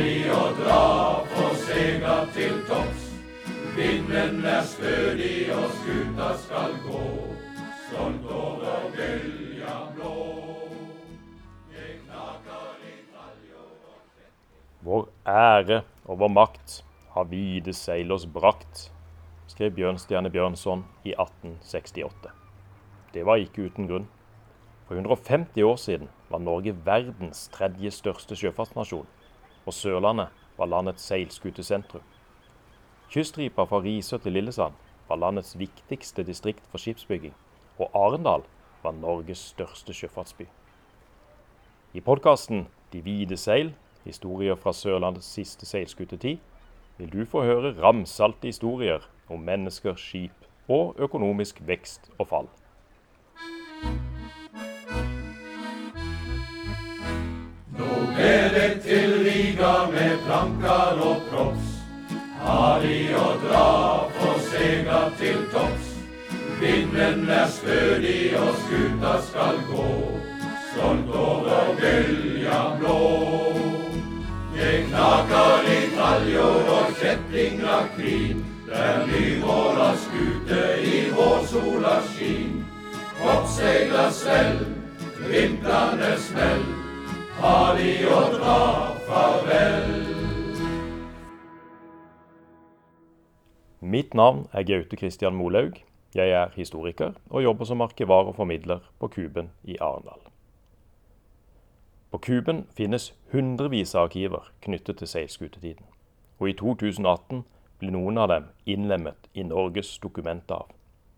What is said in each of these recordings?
Hardy å dra på sega til topps. Vinden er stødig og skuta skal gå, stolt over bølja blå. Vår ære og vår makt har vide seilers brakt, skrev Bjørnstjerne Bjørnson i 1868. Det var ikke uten grunn. For 150 år siden var Norge verdens tredje største sjøfartsnasjon, og Sørlandet var landets seilskutesentrum. Kyststripa fra Risør til Lillesand var landets viktigste distrikt for skipsbygging, og Arendal var Norges største sjøfartsby. I podkasten De hvite seil, historier fra Sørlandets siste seilskutetid, vil du få høre ramsalte historier om mennesker, skip og økonomisk vekst og fall. Nå er det plankar og props. Hardy og dra for sega til topps. Vinden er stødig og skuta skal gå, stolt over bølja blå. Det knaker i taljer og kjettinger krin, der nymåla skute i vårsola skin. Oppsegla svell, vintrande smell, Hardy å dra farvel. Mitt navn er Gaute Christian Molaug. Jeg er historiker og jobber som arkivar og formidler på Kuben i Arendal. På Kuben finnes hundrevis av arkiver knyttet til seilskutetiden, og i 2018 ble noen av dem innlemmet i Norges dokumentarv,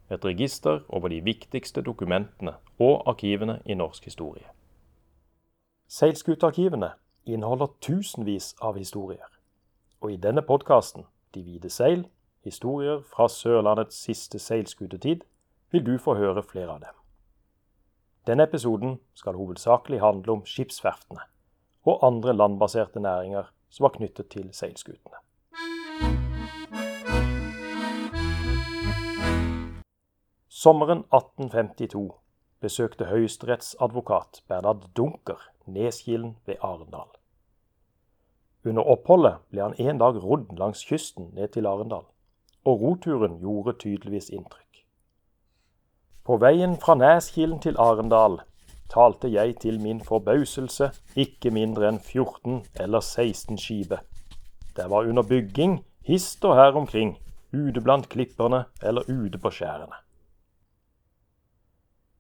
et register over de viktigste dokumentene og arkivene i norsk historie. Seilskutearkivene inneholder tusenvis av historier, og i denne podkasten, De hvite seil, historier fra Sørlandets siste seilskutetid, vil du få høre flere av dem. Denne episoden skal hovedsakelig handle om skipsverftene og andre landbaserte næringer som var knyttet til seilskutene. Sommeren 1852 besøkte høyesterettsadvokat Bernhard Dunker Neskilen ved Arendal. Under oppholdet ble han en dag rodd langs kysten ned til Arendal, og roturen gjorde tydeligvis inntrykk. På veien fra Neskilen til Arendal talte jeg til min forbauselse ikke mindre enn 14 eller 16 skipe. Det var under bygging, hist og her omkring, ute blant klipperne eller ute på skjærene.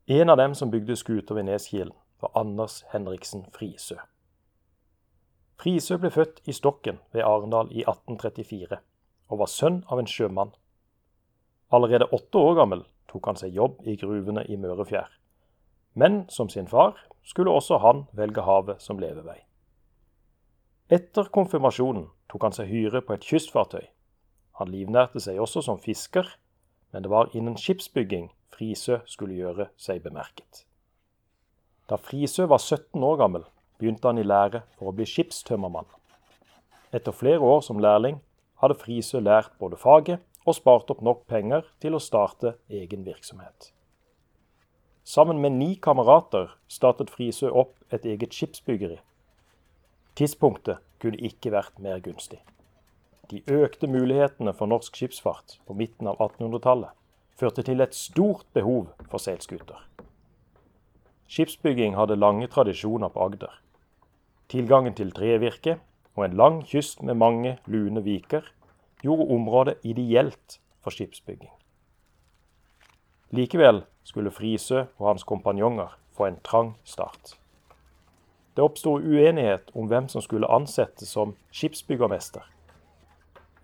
En av dem som bygde skuter ved Neskilen, var Anders Henriksen Frisø. Frisø ble født i Stokken ved Arendal i 1834, og var sønn av en sjømann. Allerede åtte år gammel tok han seg jobb i gruvene i Mørefjær. Men som sin far skulle også han velge havet som levevei. Etter konfirmasjonen tok han seg hyre på et kystfartøy. Han livnærte seg også som fisker, men det var innen skipsbygging Frisø skulle gjøre seg bemerket. Da Frisø var 17 år gammel, begynte han i lære for å bli skipstømmermann. Etter flere år som lærling hadde Frisø lært både faget og spart opp nok penger til å starte egen virksomhet. Sammen med ni kamerater startet Frisø opp et eget skipsbyggeri. Tidspunktet kunne ikke vært mer gunstig. De økte mulighetene for norsk skipsfart på midten av 1800-tallet førte til et stort behov for seilskuter. Skipsbygging hadde lange tradisjoner på Agder. Tilgangen til trevirke og en lang kyst med mange lune viker gjorde området ideelt for skipsbygging. Likevel skulle Frisø og hans kompanjonger få en trang start. Det oppsto uenighet om hvem som skulle ansettes som skipsbyggermester.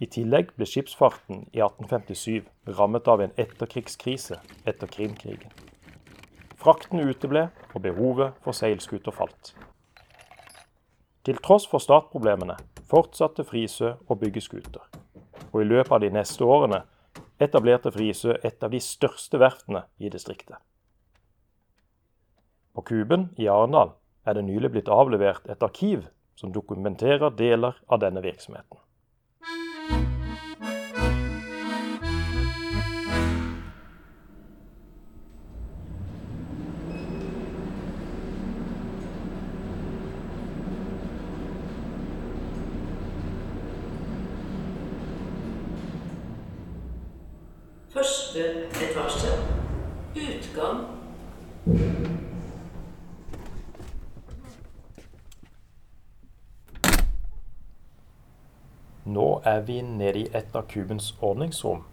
I tillegg ble skipsfarten i 1857 rammet av en etterkrigskrise etter Krimkrigen. Frakten uteble, og behovet for seilskuter falt. Til tross for startproblemene fortsatte Frisø å bygge skuter. Og i løpet av de neste årene etablerte Frisø et av de største verftene i distriktet. På Kuben i Arendal er det nylig blitt avlevert et arkiv som dokumenterer deler av denne virksomheten. Utgang. Nå er vi nede i et av kubens ordningsrom.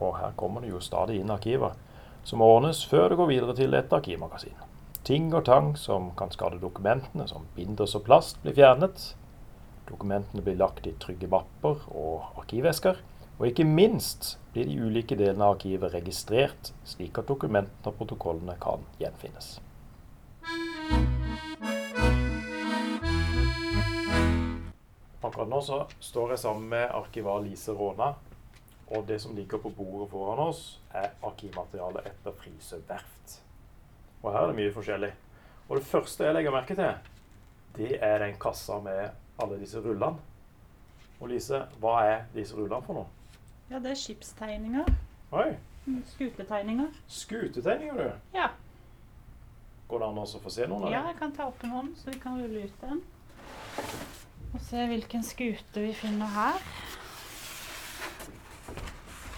Og her kommer det jo stadig inn arkiver som ordnes før det går videre til et arkivmagasin. Ting og tang som kan skade dokumentene, som binders og plast, blir fjernet. Dokumentene blir lagt i trygge mapper og arkivvesker. Og ikke minst blir de ulike delene av arkivet registrert, slik at dokumentene og protokollene kan gjenfinnes. Akkurat nå så står jeg sammen med arkivar Lise Råna. Og det som ligger på bordet foran oss, er arkivmateriale etter Frisø verft. Og her er det mye forskjellig. Og det første jeg legger merke til, det er den kassa med alle disse rullene. Og Lise, hva er disse rullene for noe? Ja, det er skipstegninger. Oi, Skutetegninger. skutetegninger du. Ja. Går det an å få se noen av ja, jeg kan ta opp en hånd, så vi kan rulle ut den. Og se hvilken skute vi finner her.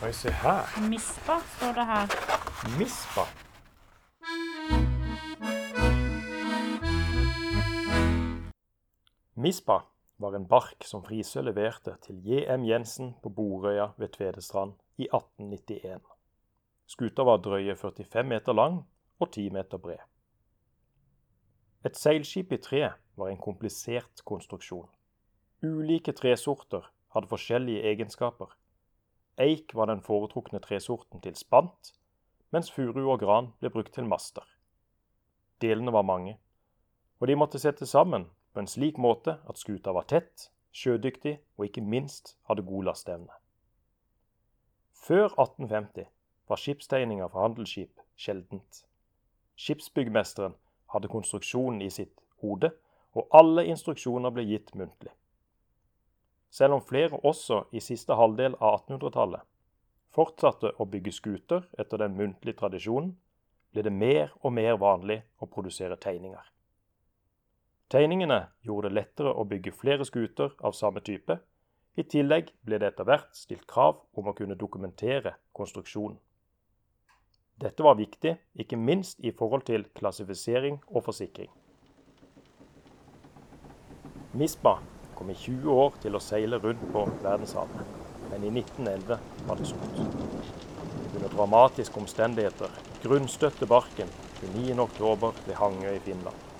Oi, se her. Mispa står det her. Mispa. Mispa var en bark som Frisø leverte til J.M. Jensen på Borøya ved Tvedestrand i 1891. Skuta var drøye 45 meter lang og 10 meter bred. Et seilskip i tre var en komplisert konstruksjon. Ulike tresorter hadde forskjellige egenskaper. Eik var den foretrukne tresorten til spant, mens furu og gran ble brukt til master. Delene var mange, og de måtte settes sammen på en slik måte at skuta var tett, sjødyktig og ikke minst hadde god lasteevne. Før 1850 var skipstegninger fra handelsskip sjeldent. Skipsbyggmesteren hadde konstruksjonen i sitt hode, og alle instruksjoner ble gitt muntlig. Selv om flere også i siste halvdel av 1800-tallet fortsatte å bygge skuter etter den muntlige tradisjonen, ble det mer og mer vanlig å produsere tegninger. Tegningene gjorde det lettere å bygge flere skuter av samme type. I tillegg ble det etter hvert stilt krav om å kunne dokumentere konstruksjonen. Dette var viktig, ikke minst i forhold til klassifisering og forsikring. Mispa kom i 20 år til å seile rundt på verdenshavet, men i 1911 var det slutt. Under dramatiske omstendigheter grunnstøtte barken 29.10 ved Hangøy i Finland.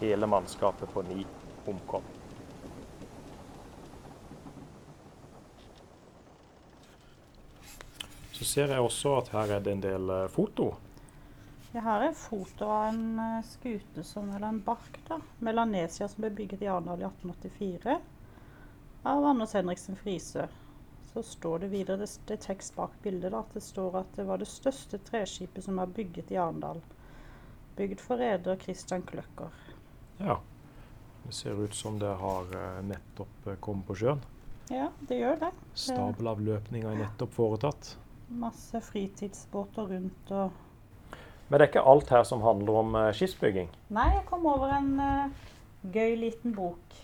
Hele mannskapet på ni omkom. Så ser jeg også at her er det en del eh, foto. Jeg har et foto av en eh, skute som eller en bark da, Melanesia som ble bygget i Arendal i 1884 av Anders Henriksen Frisø. Så står det videre, det, det er tekst bak bildet, da, at det står at det var det største treskipet som var bygget i Arendal. Bygd for reder Christian Kløkker. Ja. Det ser ut som det har eh, nettopp eh, kommet på sjøen. Ja, det gjør det. Stabelavløpninga er nettopp foretatt. Masse fritidsbåter rundt og Men det er ikke alt her som handler om eh, skipsbygging. Nei, jeg kom over en uh, gøy liten bok.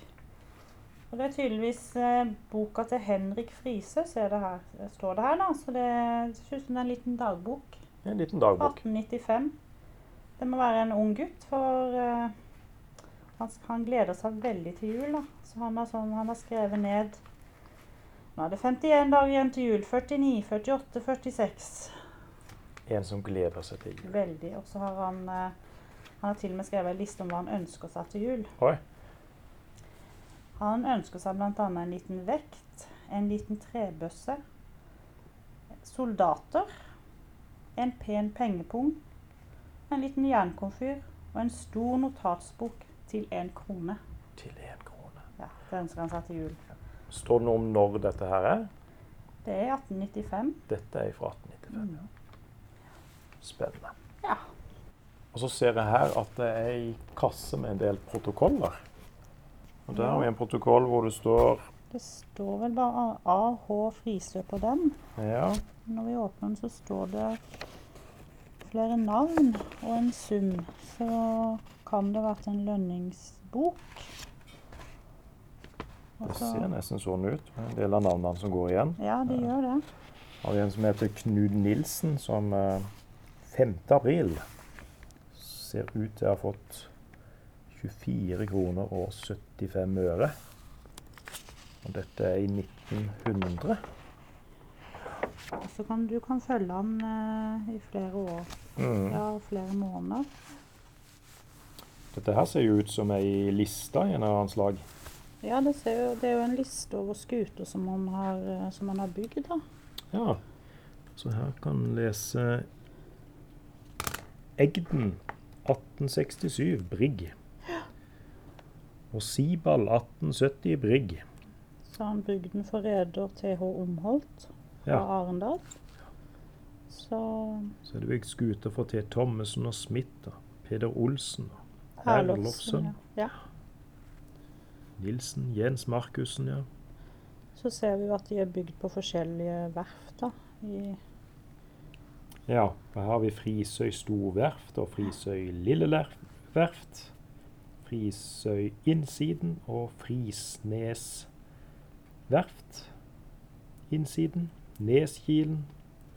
Og det er tydeligvis uh, boka til Henrik Friese, ser det her, det står det her. da. Så det ser ut som det er en liten dagbok. En liten dagbok. 1895. Det må være en ung gutt, for eh, han, han gleder seg veldig til jul. da. Så han har, sånn, han har skrevet ned Nå er det 51 dager igjen til jul. 49, 48, 46. En som gleder seg til jul. Veldig. Og så har han eh, Han har til og med skrevet en liste om hva han ønsker seg til jul. Oi. Han ønsker seg bl.a. en liten vekt, en liten trebøsse, soldater, en pen pengepung, en liten jernkomfyr og en stor notatsbok til én krone. Til én krone. Ja, Det ønsker han seg til jul. Står det noe om når dette her er? Det er 1895. Dette er fra 1895. ja. Spennende. Ja. Og så ser jeg her at det er ei kasse med en del protokoller. Og der har vi en protokoll hvor det står Det står vel bare A.H. Frisø på den. Ja, Når vi åpner den, så står det flere navn og en sum. Så kan det ha vært en lønningsbok. Det ser nesten sånn ut. En del av navnene som går igjen. Ja, det gjør det. har vi en som heter Knud Nilsen, som eh, 5. april ser ut til å ha fått 24 kroner og 75 øre. Og dette er i 1900. Så kan du kan følge han eh, i flere år. Mm. Ja, flere måneder. Dette her ser jo ut som ei liste i en eller annen slag. Ja, det, ser jo, det er jo en liste over skuter som man har, eh, som man har bygd. da. Ja, så her kan man lese Egden 1867 Brigg. Og Sibal 1870 Brigg. Så han bygde den for reder TH Omholt fra Ja. Arendal. Så Så er det bygd skuter for T. Thommessen og Smith. og Peder Olsen. og Herlofsen. Ja. Nilsen. Jens Markussen, ja. Så ser vi at de er bygd på forskjellige verft. da. I, Ja, da her har vi Frisøy Storverft og Frisøy Lille Verft. Frisøy Innsiden og Frisnes Verft. Innsiden. Neskilen.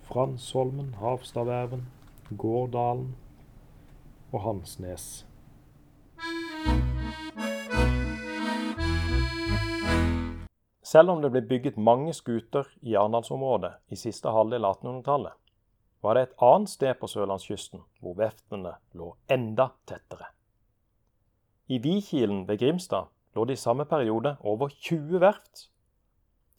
Fransholmen, Havstadverven, Gårdalen og Hansnes. Selv om det ble bygget mange skuter i Arendalsområdet i siste halvdel av 1800-tallet, var det et annet sted på sørlandskysten hvor veftene lå enda tettere. I Vikilen ved Grimstad lå det i samme periode over 20 verft.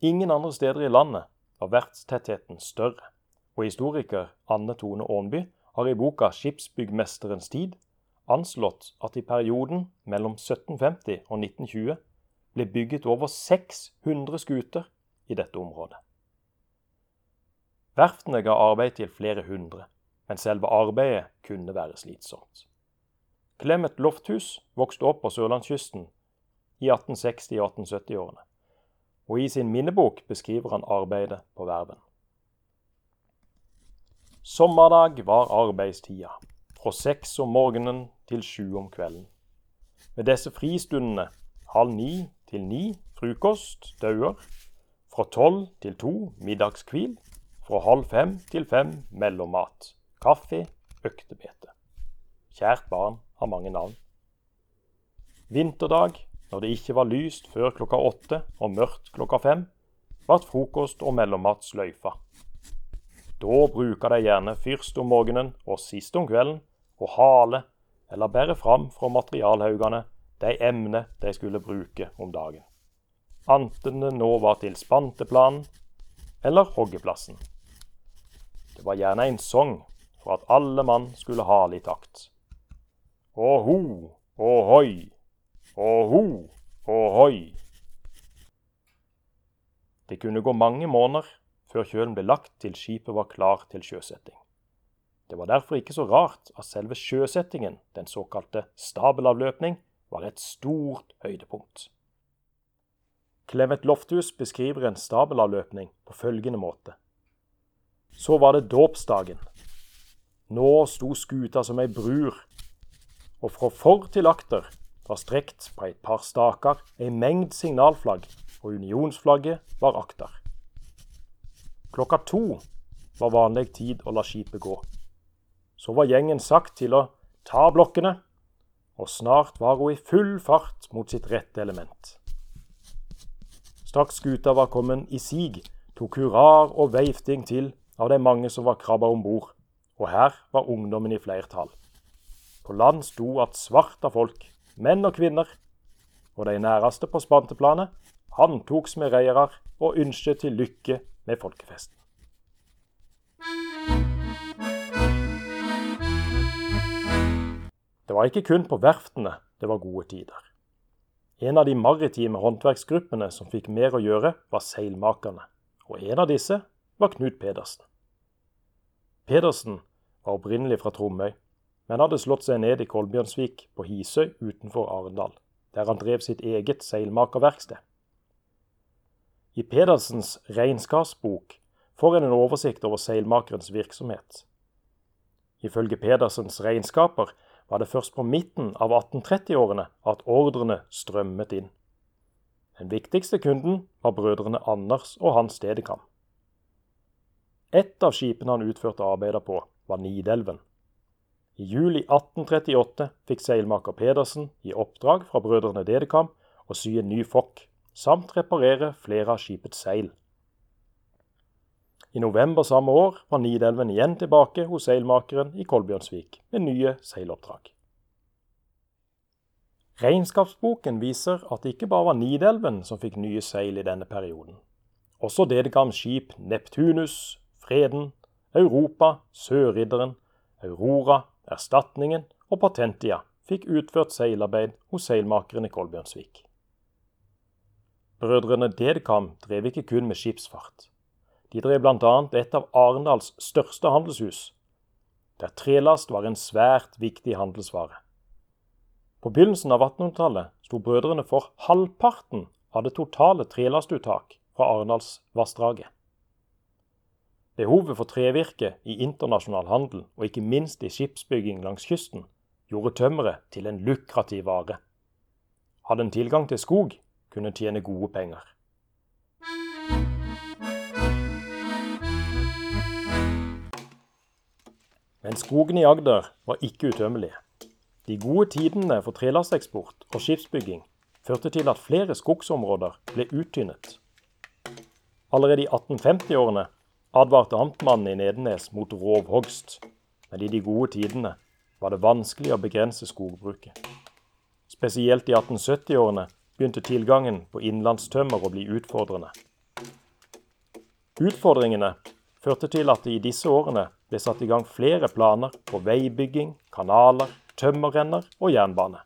Ingen andre steder i landet var verftstettheten større, og historiker Anne Tone Aanby har i boka 'Skipsbyggmesterens tid' anslått at i perioden mellom 1750 og 1920 ble bygget over 600 skuter i dette området. Verftene ga arbeid til flere hundre, men selve arbeidet kunne være slitsomt. Clemet Lofthus vokste opp på sørlandskysten i 1860- og 1870-årene, og i sin minnebok beskriver han arbeidet på verven. Sommerdag var arbeidstida, fra seks om morgenen til sju om kvelden. Med disse fristundene, halv ni til ni frokost, dauer, fra tolv til to middagskvil, fra halv fem til fem mellommat, kaffe, øktebete. Kjært barn har mange navn. Vinterdag, når det ikke var lyst før klokka åtte og mørkt klokka fem, ble frokost og mellommat sløyfa. Da bruker de gjerne først om morgenen og sist om kvelden å hale eller bære fram fra materialhaugene de emner de skulle bruke om dagen. Enten det nå var til spanteplanen eller hoggeplassen. Det var gjerne en sang for at alle mann skulle hale i takt. Åho, åhoi, åho, åhoi. Det kunne gå mange måneder før kjølen ble lagt til skipet var klar til sjøsetting. Det var derfor ikke så rart at selve sjøsettingen, den såkalte stabelavløpning, var et stort høydepunkt. Clemet Lofthus beskriver en stabelavløpning på følgende måte. Så var det dåpsdagen. Nå sto skuta som ei brur, og fra for til akter var strekt på et par staker ei mengd signalflagg, og unionsflagget var akter. Klokka to var vanlig tid å la skipet gå. Så var gjengen sagt til å ta blokkene, og snart var hun i full fart mot sitt rette element. Straks skuta var kommet i sig, tok hurrar og veifting til av de mange som var krabba om bord, og her var ungdommen i flertall. På land sto at svarte folk, menn og kvinner, og de næreste på spanteplanet handtoks med reiere og ønsket til lykke med folkefesten. Det var ikke kun på verftene det var gode tider. En av de maritime håndverksgruppene som fikk mer å gjøre, var seilmakerne, og en av disse var Knut Pedersen. Pedersen var opprinnelig fra Tromøy, men hadde slått seg ned i Kolbjørnsvik på Hisøy utenfor Arendal, der han drev sitt eget seilmakerverksted. I Pedersens regnskapsbok får en en oversikt over seilmakerens virksomhet. Ifølge Pedersens regnskaper var det først på midten av 1830-årene at ordrene strømmet inn. Den viktigste kunden var brødrene Anders og Hans Stedekam. Ett av skipene han utførte arbeider på, var Nidelven. I juli 1838 fikk seilmaker Pedersen i oppdrag fra brødrene Dedekam å sy en ny fokk, samt reparere flere av skipets seil. I november samme år var Nidelven igjen tilbake hos seilmakeren i Kolbjørnsvik med nye seiloppdrag. Regnskapsboken viser at det ikke bare var Nidelven som fikk nye seil i denne perioden. Også Dedegams skip Neptunus, Freden, Europa, Sørridderen, Aurora, Erstatningen og Patentia fikk utført seilarbeid hos seilmakeren i Kolbjørnsvik. Brødrene Dedekam drev ikke kun med skipsfart. De drev bl.a. et av Arendals største handelshus, der trelast var en svært viktig handelsvare. På begynnelsen av 1800-tallet sto brødrene for halvparten av det totale trelastuttak fra Arendalsvassdraget. Behovet for trevirke i internasjonal handel, og ikke minst i skipsbygging langs kysten, gjorde tømmeret til en lukrativ vare. Hadde en tilgang til skog, kunne tjene gode penger. Men skogene i Agder var ikke utømmelige. De gode tidene for trelasteksport og skipsbygging førte til at flere skogsområder ble uttynnet. Allerede i 1850-årene advarte amtmannen i Nedenes mot rovhogst, men i de gode tidene var det vanskelig å begrense skogbruket. Spesielt i 1870-årene begynte tilgangen på innlandstømmer å bli utfordrende. Utfordringene førte til at det i disse årene ble satt i gang flere planer på veibygging, kanaler, tømmerrenner og jernbane.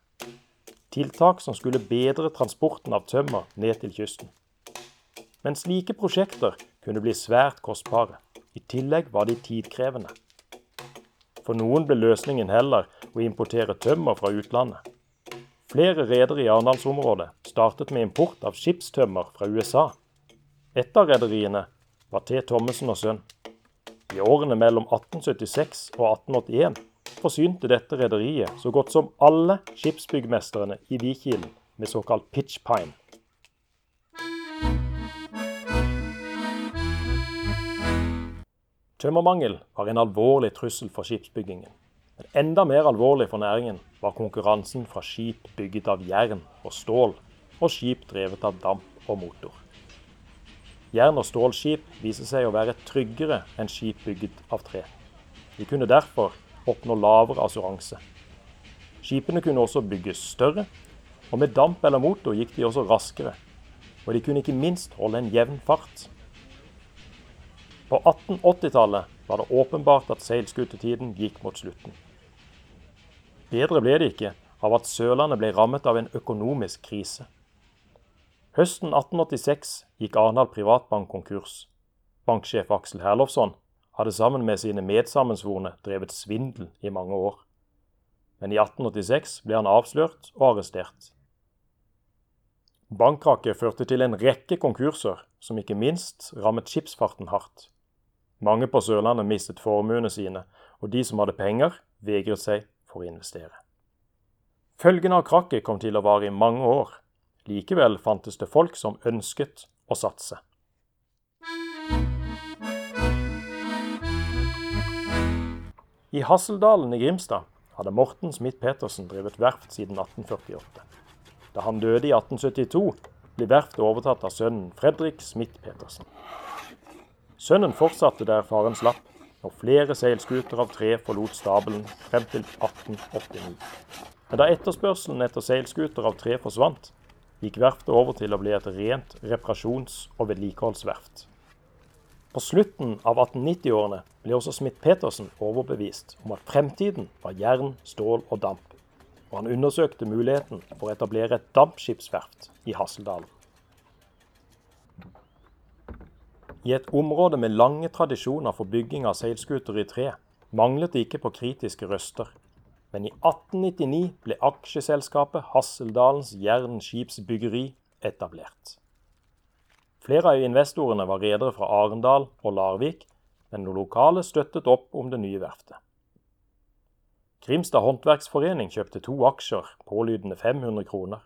Tiltak som skulle bedre transporten av tømmer ned til kysten. Men slike prosjekter kunne bli svært kostbare. I tillegg var de tidkrevende. For noen ble løsningen heller å importere tømmer fra utlandet. Flere redere i Arendalsområdet startet med import av skipstømmer fra USA. Et av rederiene var T. Thommessen og Sønn. I årene mellom 1876 og 1881 forsynte dette rederiet så godt som alle skipsbyggmesterne i Vikilen med såkalt pitch pine. Tømmermangel var en alvorlig trussel for skipsbyggingen. Enda mer alvorlig for næringen var konkurransen fra skip bygget av jern og stål, og skip drevet av damp og motor. Jern- og stålskip viser seg å være tryggere enn skip bygget av tre. De kunne derfor oppnå lavere assuranse. Skipene kunne også bygges større, og med damp eller motor gikk de også raskere. Og de kunne ikke minst holde en jevn fart. På 1880-tallet var det åpenbart at seilskutetiden gikk mot slutten. Bedre ble det ikke av at Sørlandet ble rammet av en økonomisk krise. Høsten 1886 gikk Arendal Privatbank konkurs. Banksjef Aksel Herlofsson hadde sammen med sine medsammensvorne drevet svindel i mange år. Men i 1886 ble han avslørt og arrestert. Bankkrakket førte til en rekke konkurser, som ikke minst rammet skipsfarten hardt. Mange på Sørlandet mistet formuene sine, og de som hadde penger, vegret seg for å investere. Følgene av krakket kom til å vare i mange år. Likevel fantes det folk som ønsket å satse. I Hasseldalen i Grimstad hadde Morten Smith-Petersen drevet verft siden 1848. Da han døde i 1872, ble verftet overtatt av sønnen Fredrik Smith-Petersen. Sønnen fortsatte der faren slapp, og flere seilskuter av tre forlot stabelen frem til 1889. Men da etterspørselen etter seilskuter av tre forsvant, gikk verftet over til å bli et rent reparasjons- og vedlikeholdsverft. På slutten av 1890-årene ble også Smith-Petersen overbevist om at fremtiden var jern, stål og damp, og han undersøkte muligheten for å etablere et dampskipsverft i Hasseldalen. I et område med lange tradisjoner for bygging av seilskuter i tre manglet det ikke på kritiske røster men i 1899 ble aksjeselskapet Hasseldalens Jernskipsbyggeri etablert. Flere av investorene var redere fra Arendal og Larvik, men noen lokale støttet opp om det nye verftet. Grimstad Håndverksforening kjøpte to aksjer pålydende 500 kroner,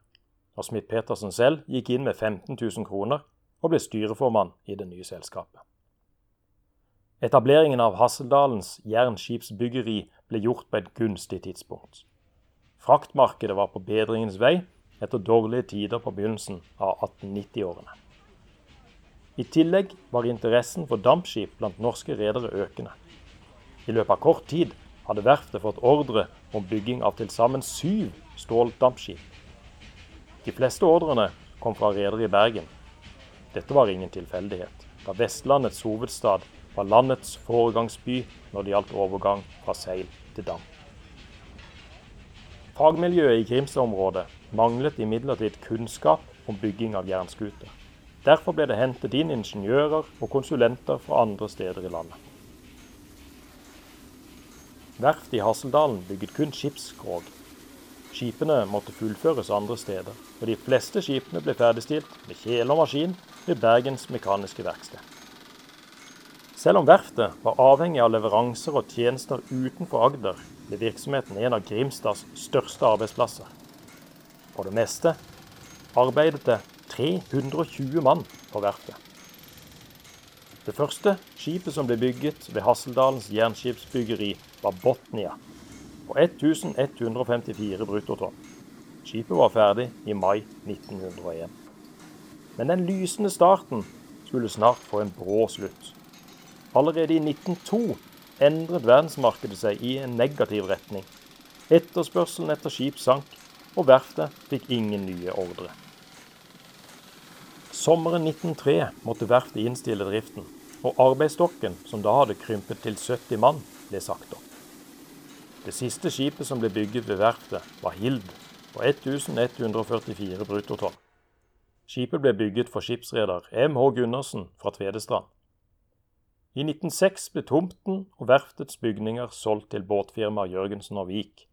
og Smith-Petersen selv gikk inn med 15 000 kroner og ble styreformann i det nye selskapet. Etableringen av Hasseldalens jernskipsbyggeri ble gjort på et gunstig tidspunkt. Fraktmarkedet var på bedringens vei etter dårlige tider på begynnelsen av 1890-årene. I tillegg var interessen for dampskip blant norske redere økende. I løpet av kort tid hadde verftet fått ordre om bygging av til sammen syv ståldampskip. De fleste ordrene kom fra redere i Bergen. Dette var ingen tilfeldighet, da Vestlandets hovedstad var landets foregangsby når det gjaldt overgang fra seil til dam. Fagmiljøet i Grimstad-området manglet imidlertid kunnskap om bygging av jernskuter. Derfor ble det hentet inn ingeniører og konsulenter fra andre steder i landet. Verftet i Hasseldalen bygget kun skipsskrog. Skipene måtte fullføres andre steder, og de fleste skipene ble ferdigstilt med kjele og maskin ved Bergens Mekaniske Verksted. Selv om verftet var avhengig av leveranser og tjenester utenfor Agder, ble virksomheten en av Grimstads største arbeidsplasser. På det meste arbeidet det 320 mann på verftet. Det første skipet som ble bygget ved Hasseldalens jernskipsbyggeri, var Botnia på 1154 bruttotonn. Skipet var ferdig i mai 1901. Men den lysende starten skulle snart få en brå slutt. Allerede i 1902 endret verdensmarkedet seg i en negativ retning. Etterspørselen etter skip sank, og verftet fikk ingen nye ordre. Sommeren 1903 måtte verftet innstille driften, og arbeidsstokken, som da hadde krympet til 70 mann, ble sagt opp. Det siste skipet som ble bygget ved verftet, var Hild på 1144 bruttotonn. Skipet ble bygget for skipsreder M.H. Gundersen fra Tvedestrand. I 1906 ble tomten og verftets bygninger solgt til båtfirmaet Jørgensen og Vik.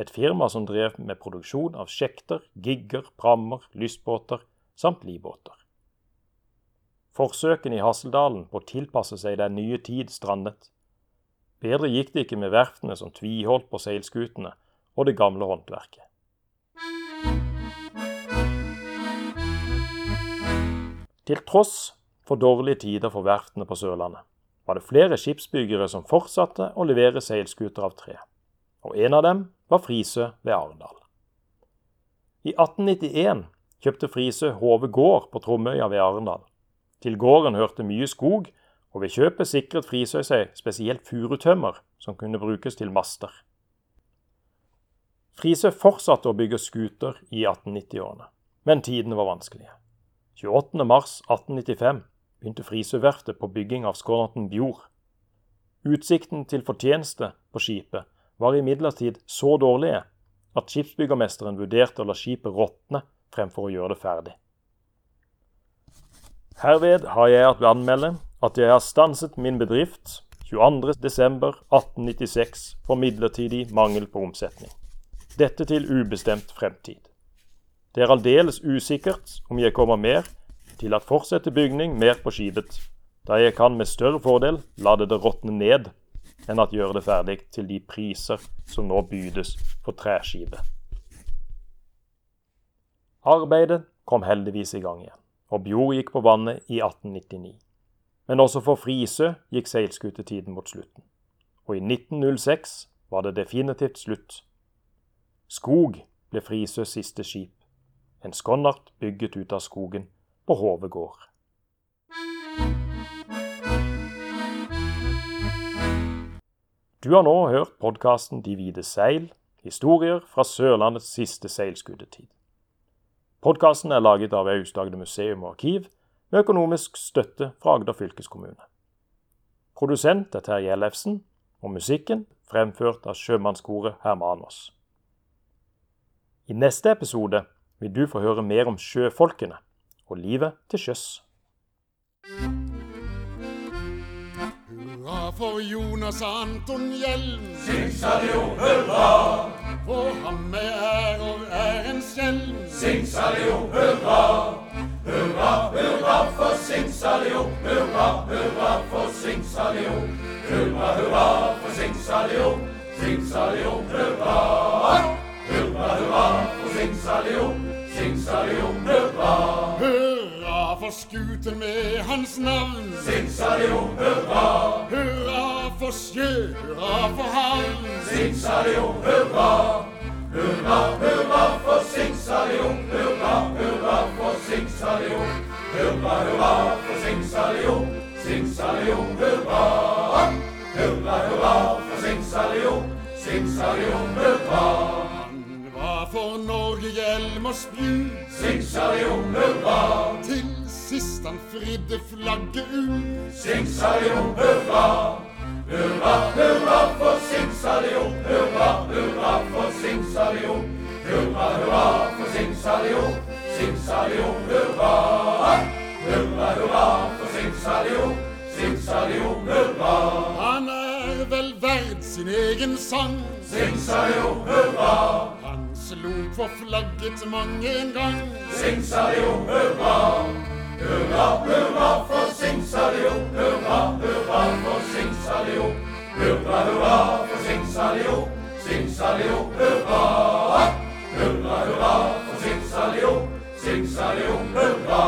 Et firma som drev med produksjon av sjekter, gigger, prammer, lystbåter samt livbåter. Forsøkene i Hasseldalen på å tilpasse seg den nye tid strandet. Bedre gikk det ikke med verftene som tviholdt på seilskutene og det gamle håndverket. Til tross for dårlige tider for verftene på Sørlandet var det flere skipsbyggere som fortsatte å levere seilskuter av tre, og en av dem var Frisø ved Arendal. I 1891 kjøpte Frisø Hove gård på Tromøya ved Arendal. Til gården hørte mye skog, og ved kjøpet sikret Frisøy seg spesielt furutømmer som kunne brukes til master. Frisøy fortsatte å bygge skuter i 1890-årene, men tidene var vanskelige. 28.3.1895 begynte Frisøverftet på bygging av skånerten Bjord. Utsikten til fortjeneste på skipet var imidlertid så dårlige at skipsbyggermesteren vurderte å la skipet råtne fremfor å gjøre det ferdig. Herved har jeg at anmelde at jeg har stanset min bedrift 22.12.1896 for midlertidig mangel på omsetning. Dette til ubestemt fremtid. Det er aldeles usikkert om jeg kommer mer til at fortsette bygning mer på skipet, da jeg kan med større fordel lade det råtne ned enn at gjøre det ferdig til de priser som nå bydes for treskipet. Arbeidet kom heldigvis i gang igjen, og Bjord gikk på vannet i 1899. Men også for Frisø gikk seilskutetiden mot slutten, og i 1906 var det definitivt slutt. Skog ble Frisøs siste skip, en skonnert bygget ut av skogen på Hove gård. Du har nå hørt podkasten De hvite seil, historier fra Sørlandets siste seilskutetid. Podkasten er laget av Aust-Agder museum og arkiv, med økonomisk støtte fra Agder fylkeskommune. Produsent er Terje Ellefsen, og musikken fremført av sjømannskoret Hermanos. I neste episode vil du få høre mer om sjøfolkene og livet til sjøs. Hurra for Jonas Anton Hjelm. Sing-salio, hurra! For ham med ærer er en skjelm. Sing-salio, hurra! Hurra, hurra for sing-salio, hurra, hurra for sing-salio. Hurra, hurra for sing-salio, sing-salio, hurra! Hurra, hurra for sing-salio, sing-salio, hurra! Hurra for skuten med hans navn. Sing-sa-li-o, hurra, Hurra for sjø, hurra for havn. sing-sa-li-o, hurra. Hurra, hurra for sing-sa-li-o, hurra, hurra for sing-sa-li-o. Hurra, hurra for sing-sa-li-o, sing-sa-li-o, hurra. Hurra, hurra for sing-sa-li-o, sing-sa-li-o, hurra. Var for Norge hjelm og spjud. Sing-sa-li-o, hurra, Til sist han fridde flagget ut. sing-sa-li-o, hurra. Hurra, hurra for sing-sa-li-o, hurra, hurra for sing-sa-li-o. Hurra, hurra for sing-sa-li-o, sing-sa-li-o, hurra. Hurra, hurra for sing-sa-li-o, sing-sa-li-o, hurra. Han er vel verd sin egen sang. Sing-sa-li-o, hurra, Han slo på flagget mange en gang. sing-sa-li-o, hurra. Hurra, hurra for sing-sa-li-o, hurra, hurra for sing-sa-li-o. Hurra, hurra for sing-sa-li-o, sing-sa-li-o, hurra. Hurra, hurra for sing-sa-li-o, sing-sa-li-o, hurra.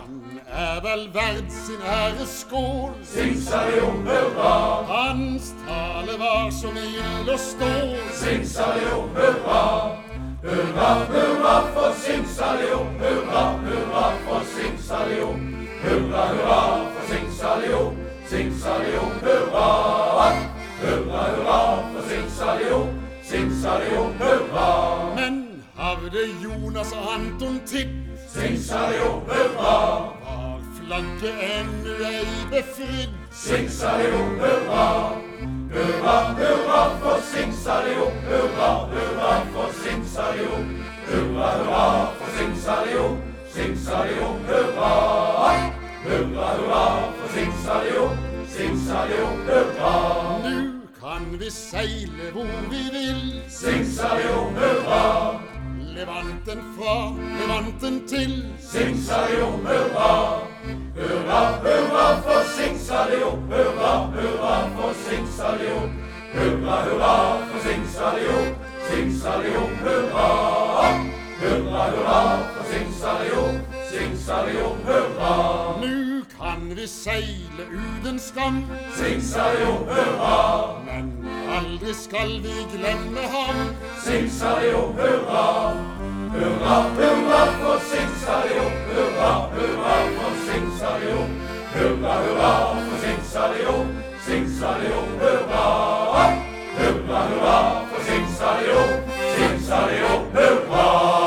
Han er vel verd sin æreskål. Sing-sa-li-o, hurra, Hans tale var som ild og stål. sing-sa-li-o, hurra. Hurra, hurra for sing-sa-li-o, hurra, hurra for sing-sa-li-o. Hurra, hurra for sing-sa-li-o, sing-sa-li-o, hurra. Hurra, hurra for sing-sa-li-o, sing-sa-li-o, hurra. Men havde Jonas og Anton tipp, Sing-sa-li-o, hurra, var flagget ennå ei befridd. sing-sa-li-o, hurra. Hurra, hurra for sing-sa-li-o, hurra, hurra for sing-sa-li-o. Hurra, hurra for sing-sa-li-o, sing-sa-li-o, hurra. Hurra, hurra for sing-sa-li-o, sing-sa-li-o, hurra. Nu kan vi seile hvor vi vil. Sing-sa-li-o, hurra, Levanten fra, levanten til. sing-sa-li-o, hurra. Hurra, hurra for sing-sa-li-o, hurra, hurra for sing-sa-li-o. Hurra, hurra for sing-sa-li-o, sing-sa-li-o, hurra. Hurra, hurra for sing-sa-li-o, sing-sa-li-o, hurra. Nu kan vi seile uten skam. Sing-sa-li-o, hurra, Men aldri skal vi glemme ham. sing-sa-li-o, hurra. Hurra, hurra for Singsalion, hurra, hurra for Singsalion, hurra, hurra for Singsalion, Singsalion, hurra. Hurra, hurra for Singsalion, Singsalion, hurra.